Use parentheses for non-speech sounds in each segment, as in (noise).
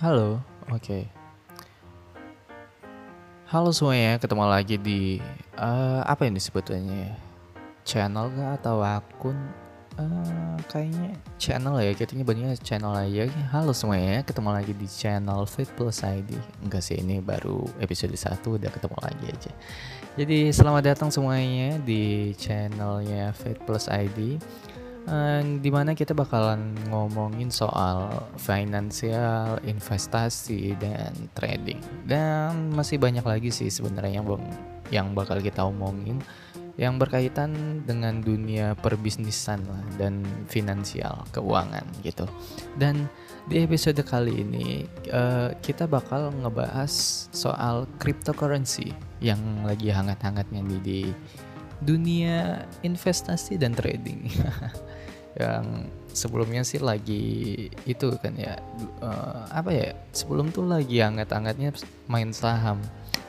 Halo, oke. Halo semuanya, ketemu lagi di eh, apa ini sebetulnya? Channel kah atau akun? Eh, kayaknya channel ya, kita nyebutnya channel aja. Halo semuanya, ketemu lagi di channel Fit Plus ID. Enggak sih, ini baru episode 1 udah ketemu lagi aja. Jadi selamat datang semuanya di channelnya Fit Plus ID. Eh, di mana kita bakalan ngomongin soal finansial, investasi, dan trading. Dan masih banyak lagi sih sebenarnya yang, yang bakal kita omongin yang berkaitan dengan dunia perbisnisan lah dan finansial, keuangan gitu. Dan di episode kali ini eh, kita bakal ngebahas soal cryptocurrency yang lagi hangat-hangatnya nih di dunia investasi dan trading. (laughs) yang sebelumnya sih lagi itu kan ya eh, apa ya sebelum tuh lagi hangat-hangatnya main saham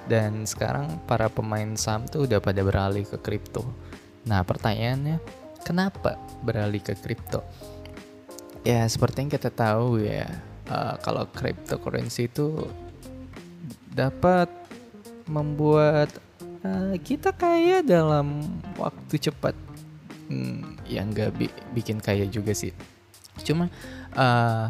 dan sekarang para pemain saham tuh udah pada beralih ke kripto. Nah pertanyaannya kenapa beralih ke kripto? Ya seperti yang kita tahu ya eh, kalau cryptocurrency itu dapat membuat eh, kita kaya dalam waktu cepat Hmm, ya nggak bi- bikin kaya juga sih. Cuma eh,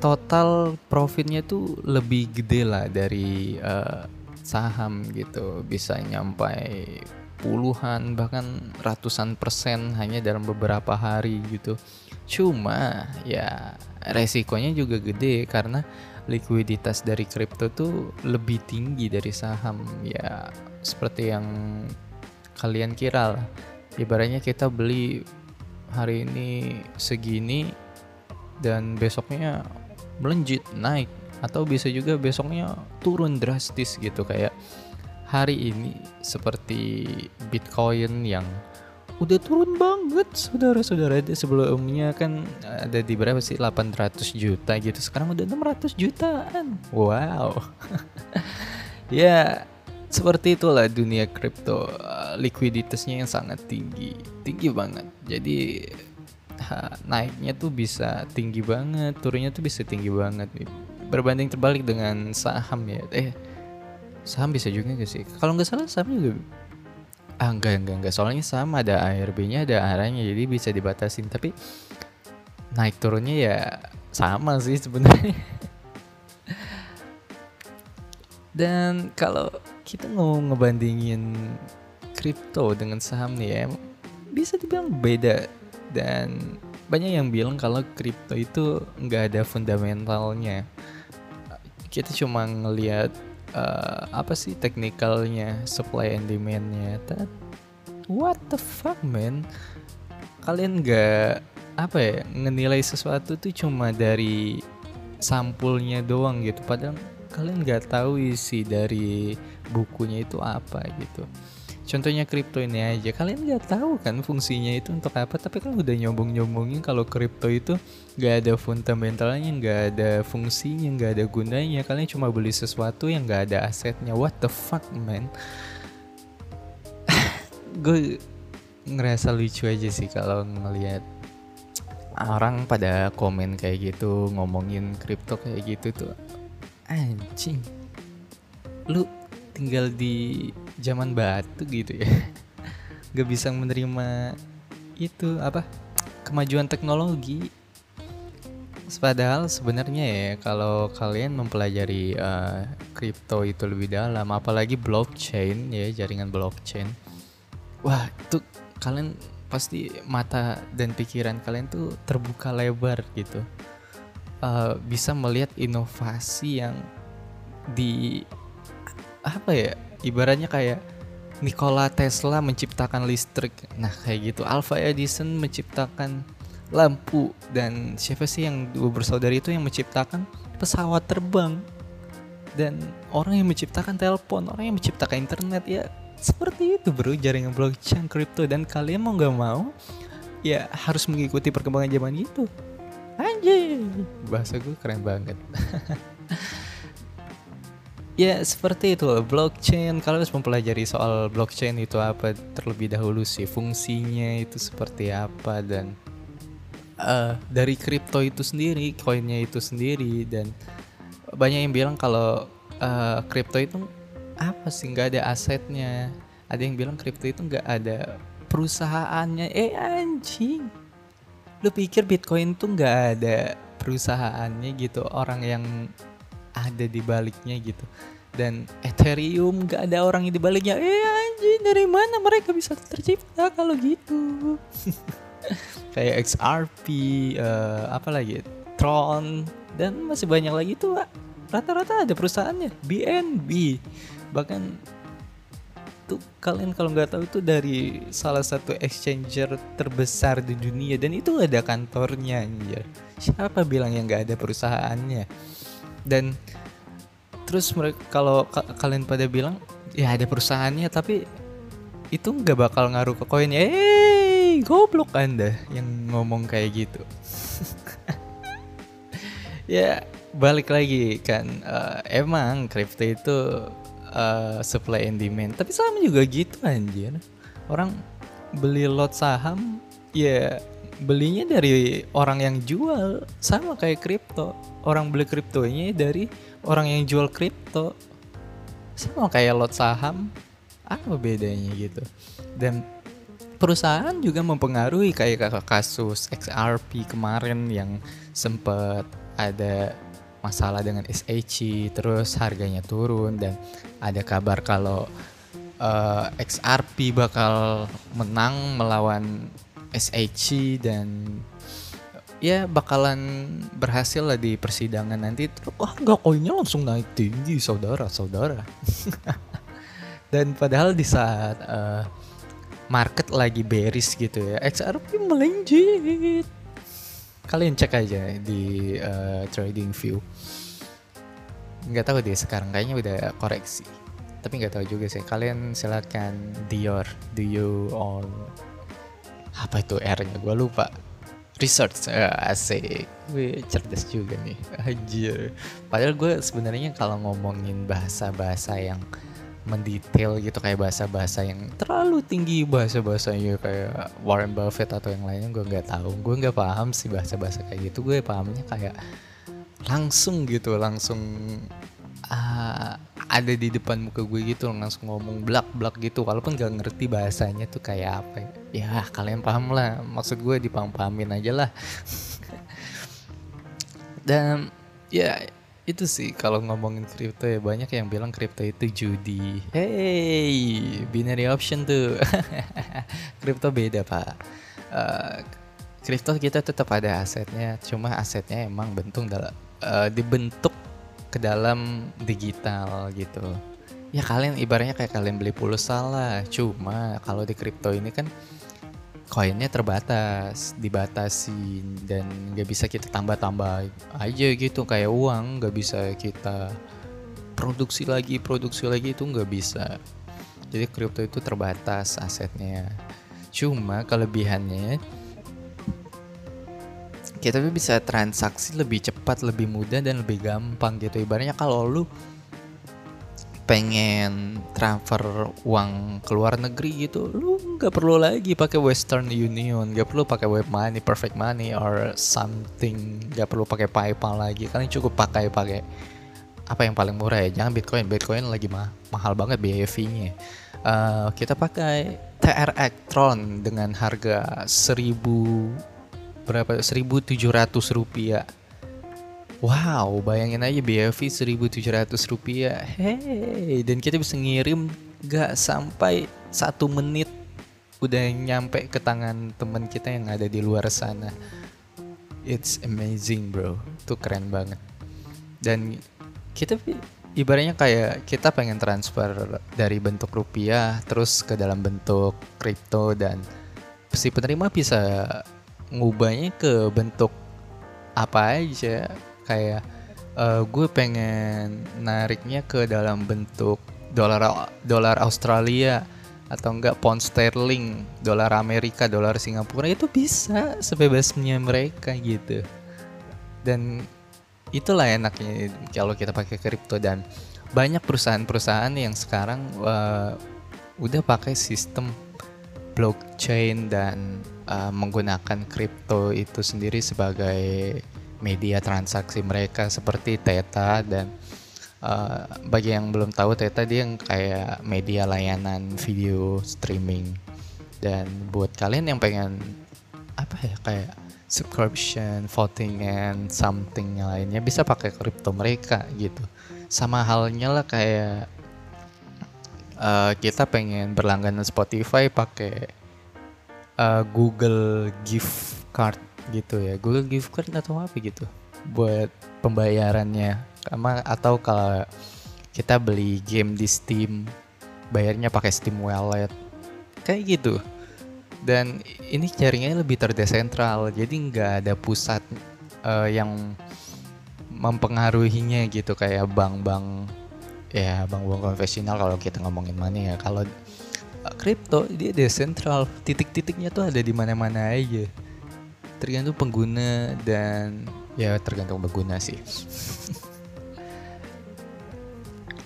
total profitnya tuh lebih gede lah dari eh, saham gitu. Bisa nyampai puluhan bahkan ratusan persen hanya dalam beberapa hari gitu. Cuma ya resikonya juga gede karena likuiditas dari kripto tuh lebih tinggi dari saham ya seperti yang kalian kira lah ibaratnya kita beli hari ini segini dan besoknya melejit naik atau bisa juga besoknya turun drastis gitu kayak hari ini seperti Bitcoin yang udah turun banget saudara-saudara. Sebelumnya kan ada di berapa sih? 800 juta gitu. Sekarang udah 600 jutaan. Wow. (laughs) Ya seperti itulah dunia kripto. Likuiditasnya yang sangat tinggi. Tinggi banget. Jadi ha, naiknya tuh bisa tinggi banget turunnya tuh bisa tinggi banget berbanding terbalik dengan saham ya. Eh saham bisa juga gak sih? Kalau nggak salah saham juga ah enggak enggak enggak soalnya saham ada ARB nya ada arahnya jadi bisa dibatasin. Tapi naik turunnya ya sama sih sebenarnya. (laughs) Dan kalau kita mau ngebandingin kripto dengan saham nih ya bisa dibilang beda. Dan banyak yang bilang kalau kripto itu nggak ada fundamentalnya. Kita cuma ngelihat uh, apa sih teknikalnya supply and demandnya? That, what the fuck man? Kalian nggak apa ya ngenilai sesuatu tuh cuma dari sampulnya doang gitu. Padahal kalian nggak tahu isi dari bukunya itu apa gitu contohnya kripto ini aja. Kalian nggak tahu kan fungsinya itu untuk apa tapi kan udah nyombong nyombongin kalau kripto itu nggak ada fundamentalnya nggak ada fungsinya nggak ada gunanya. Kalian cuma beli sesuatu yang nggak ada asetnya. What the fuck man? (laughs) Gue ngerasa lucu aja sih kalau ngelihat orang pada komen kayak gitu ngomongin kripto kayak gitu tuh. Anjing. Lu tinggal di zaman batu gitu ya. (laughs) Gak bisa menerima itu apa kemajuan teknologi. Padahal sebenarnya ya kalau kalian mempelajari kripto uh, itu lebih dalam apalagi blockchain ya jaringan blockchain. Wah itu kalian pasti mata dan pikiran kalian tuh terbuka lebar gitu. Uh, bisa melihat inovasi yang di apa ya ibaratnya kayak Nikola Tesla menciptakan listrik. Nah kayak gitu. Alpha Edison menciptakan lampu. Dan siapa sih yang dua bersaudara itu yang menciptakan pesawat terbang? Dan orang yang menciptakan telepon orang yang menciptakan internet ya seperti itu bro. Jaringan blockchain crypto. Dan kalian mau nggak mau ya harus mengikuti perkembangan zaman itu. Anjing bahasa gue keren banget (laughs) ya seperti itu blockchain. Kalau harus mempelajari soal blockchain itu apa terlebih dahulu sih fungsinya itu seperti apa dan uh, dari kripto itu sendiri koinnya itu sendiri dan banyak yang bilang kalau kripto uh, itu apa sih nggak ada asetnya. Ada yang bilang kripto itu nggak ada perusahaannya. Eh anjing. Lu pikir bitcoin tuh nggak ada perusahaannya gitu? Orang yang ada di baliknya gitu. Dan ethereum nggak ada orang yang di baliknya. Eh anjing dari mana mereka bisa tercipta kalau gitu? (laughs) Kayak XRP uh, eh, apa lagi? Tron dan masih banyak lagi tuh rata-rata ada perusahaannya. BNB bahkan tuh kalian kalau nggak tahu itu dari salah satu exchanger terbesar di dunia. Dan itu ada kantornya anjir. Siapa bilang yang nggak ada perusahaannya? Dan terus mereka kalau ka kalian pada bilang ya ada perusahaannya tapi itu nggak bakal ngaruh ke koinnya. Eh, goblok Anda yang ngomong kayak gitu. (laughs) ya balik lagi kan uh, emang crypto itu uh, supply and demand tapi sama juga gitu anjir orang beli lot saham ya belinya dari orang yang jual. Sama kayak kripto. Orang beli kriptonya dari orang yang jual kripto. Sama kayak lot saham. Apa bedanya gitu? Dan perusahaan juga mempengaruhi kayak kasus XRP kemarin yang sempat ada masalah dengan SHC terus harganya turun dan ada kabar kalau uh, eh, XRP bakal menang melawan SHC dan ya bakalan berhasil lah di persidangan nanti. Wah nggak koinnya langsung naik tinggi saudara saudara. (laughs) Dan padahal di saat uh, market lagi bearish gitu ya XRP melejit. Kalian cek aja di uh, trading view. Nggak tahu deh sekarang kayaknya udah koreksi. Tapi nggak tahu juga sih kalian silakan Dior do you on apa itu R nya gue lupa. Research uh, asik gue cerdas juga nih. (laughs) Anjir. Padahal gue sebenarnya kalau ngomongin bahasa-bahasa yang mendetail gitu kayak bahasa-bahasa yang terlalu tinggi bahasa-bahasanya kayak Warren Buffett atau yang lainnya gue nggak tahu. Gue nggak paham sih bahasa-bahasa kayak gitu. Gue pahamnya kayak langsung gitu langsung ada di depan muka gue gitu langsung ngomong blak blak gitu walaupun gak ngerti bahasanya tuh kayak apa ya, kalian paham lah maksud gue dipaham pahamin aja lah (laughs) dan ya itu sih kalau ngomongin kripto ya banyak yang bilang kripto itu judi. Hey, binary option tuh. (laughs) kripto beda pak. Uh, kripto kita tetap ada asetnya, cuma asetnya emang bentuk dalam uh, dibentuk ke dalam digital gitu. Ya kalian ibaratnya kayak kalian beli pulsa lah, cuma kalau di kripto ini kan koinnya terbatas, dibatasin dan nggak bisa kita tambah-tambah aja gitu kayak uang nggak bisa kita produksi lagi produksi lagi itu nggak bisa. Jadi kripto itu terbatas asetnya. Cuma kelebihannya kita bisa transaksi lebih cepat, lebih mudah dan lebih gampang gitu. Ibaratnya kalau lu pengen transfer uang ke luar negeri gitu lu nggak perlu lagi pakai Western Union nggak perlu pakai web money perfect money or something. Nggak perlu pakai PayPal lagi. Kalian cukup pakai pakai apa yang paling murah ya? Jangan Bitcoin. Bitcoin lagi mah mahal banget biaya fee-nya. Uh, kita pakai TR Tron dengan harga 1000 berapa 1700 rupiah Wow, bayangin aja fee 1700 rupiah. Hey, dan kita bisa ngirim gak sampai satu menit udah nyampe ke tangan teman kita yang ada di luar sana. It's amazing bro, itu keren banget. Dan kita ibaratnya kayak kita pengen transfer dari bentuk rupiah terus ke dalam bentuk kripto dan si penerima bisa ngubahnya ke bentuk apa aja. Kayak uh, gue pengen nariknya ke dalam bentuk dolar dolar Australia atau enggak pound sterling, dolar Amerika, dolar Singapura. Itu bisa sebebasnya mereka gitu. Dan itulah enaknya kalau kita pakai kripto. Dan banyak perusahaan-perusahaan yang sekarang uh, udah pakai sistem blockchain dan uh, menggunakan kripto itu sendiri sebagai media transaksi mereka seperti Theta dan uh, bagi yang belum tahu Theta dia yang kayak media layanan video streaming dan buat kalian yang pengen apa ya kayak subscription, voting and something lainnya bisa pakai kripto mereka gitu. Sama halnya lah kayak uh, kita pengen berlangganan Spotify pakai uh, Google gift card gitu ya. Google gift card atau apa gitu buat pembayarannya. Sama atau kalau kita beli game di Steam bayarnya pakai Steam Wallet. Kayak gitu. Dan ini jaringannya lebih terdesentral jadi nggak ada pusat uh, yang mempengaruhinya gitu. Kayak bank-bank ya bank-bank konvensional kalau kita ngomongin money ya. Kalau kripto dia desentral titik-titiknya tuh ada di mana-mana aja. Tergantung pengguna dan ya tergantung pengguna sih. (laughs)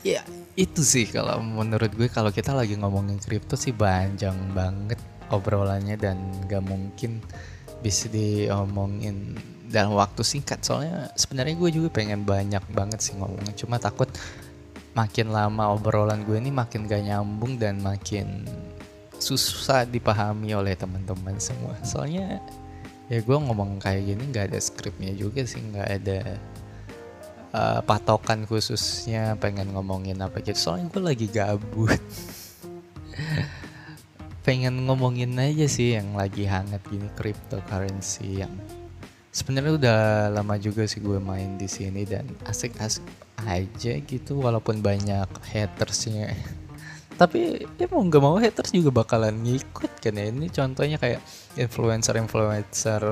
Ya itu sih kalau menurut gue. Kalau kita lagi ngomongin kripto sih panjang banget obrolannya dan gak mungkin bisa diomongin dalam waktu singkat. Soalnya sebenarnya gue juga pengen banyak banget sih ngomongin. Cuma takut makin lama obrolan gue ini makin gak nyambung dan makin susah dipahami oleh teman-teman semua. Soalnya ya gue ngomong kayak gini nggak ada skripnya juga sih nggak ada uh, patokan khususnya pengen ngomongin apa gitu. Soalnya gue lagi gabut. (laughs) Pengen ngomongin aja sih yang lagi hangat gini cryptocurrency yang sebenarnya udah lama juga sih gue main di sini dan asik-asik aja gitu walaupun banyak hatersnya. Tapi ya mau nggak mau haters juga bakalan ngikut kan ya. Ini contohnya kayak influencer-influencer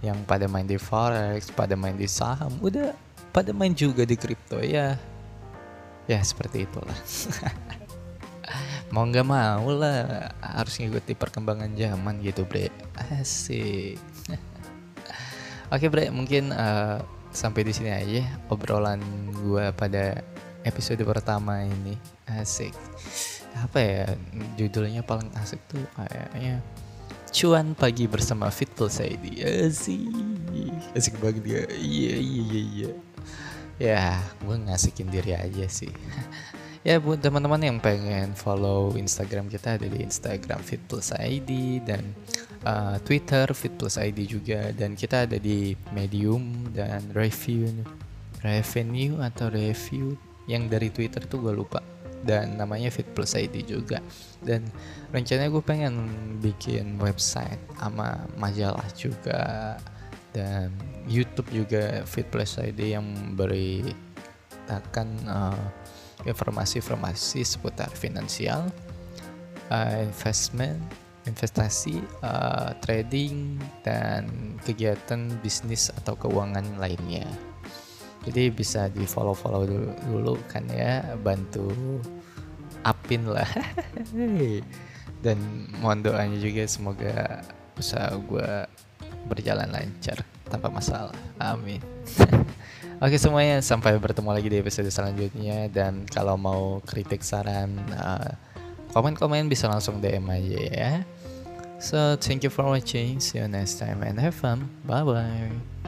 yang pada main di forex pada main di saham udah pada main juga di kripto ya. Ya seperti itulah. (laughs) Mau nggak mau lah harus ngikuti perkembangan zaman gitu bre. Asik. (laughs) Oke bre mungkin uh, sampai di sini aja obrolan gue pada episode pertama ini. Asik. Apa ya judulnya paling asik tuh kayaknya cuan pagi bersama Fit Plus ID asik. Asik banget dia iya iya iya iya. Ya gue ngasikin diri aja sih ya buat teman-teman yang pengen follow Instagram kita ada di Instagram Fit Plus ID dan uh, Twitter Fit Plus ID juga. Dan kita ada di Medium dan review revenue atau review. Yang dari Twitter tuh gue lupa. Dan namanya Fit Plus ID juga. Dan rencananya gue pengen bikin website sama majalah juga. Dan YouTube juga Fit Plus ID yang beritakan uh, informasi-informasi seputar finansial, uh, investment, investasi, uh, trading dan kegiatan bisnis atau keuangan lainnya. Jadi bisa di follow follow dulu, dulu kan ya bantu apin lah. (laughs) Dan mohon doanya juga semoga usaha gue berjalan lancar tanpa masalah. Amin (laughs) Oke semuanya sampai bertemu lagi di episode selanjutnya dan kalau mau kritik saran uh, komen-komen bisa langsung DM aja ya. So thank you for watching. See you next time and have fun. Bye bye.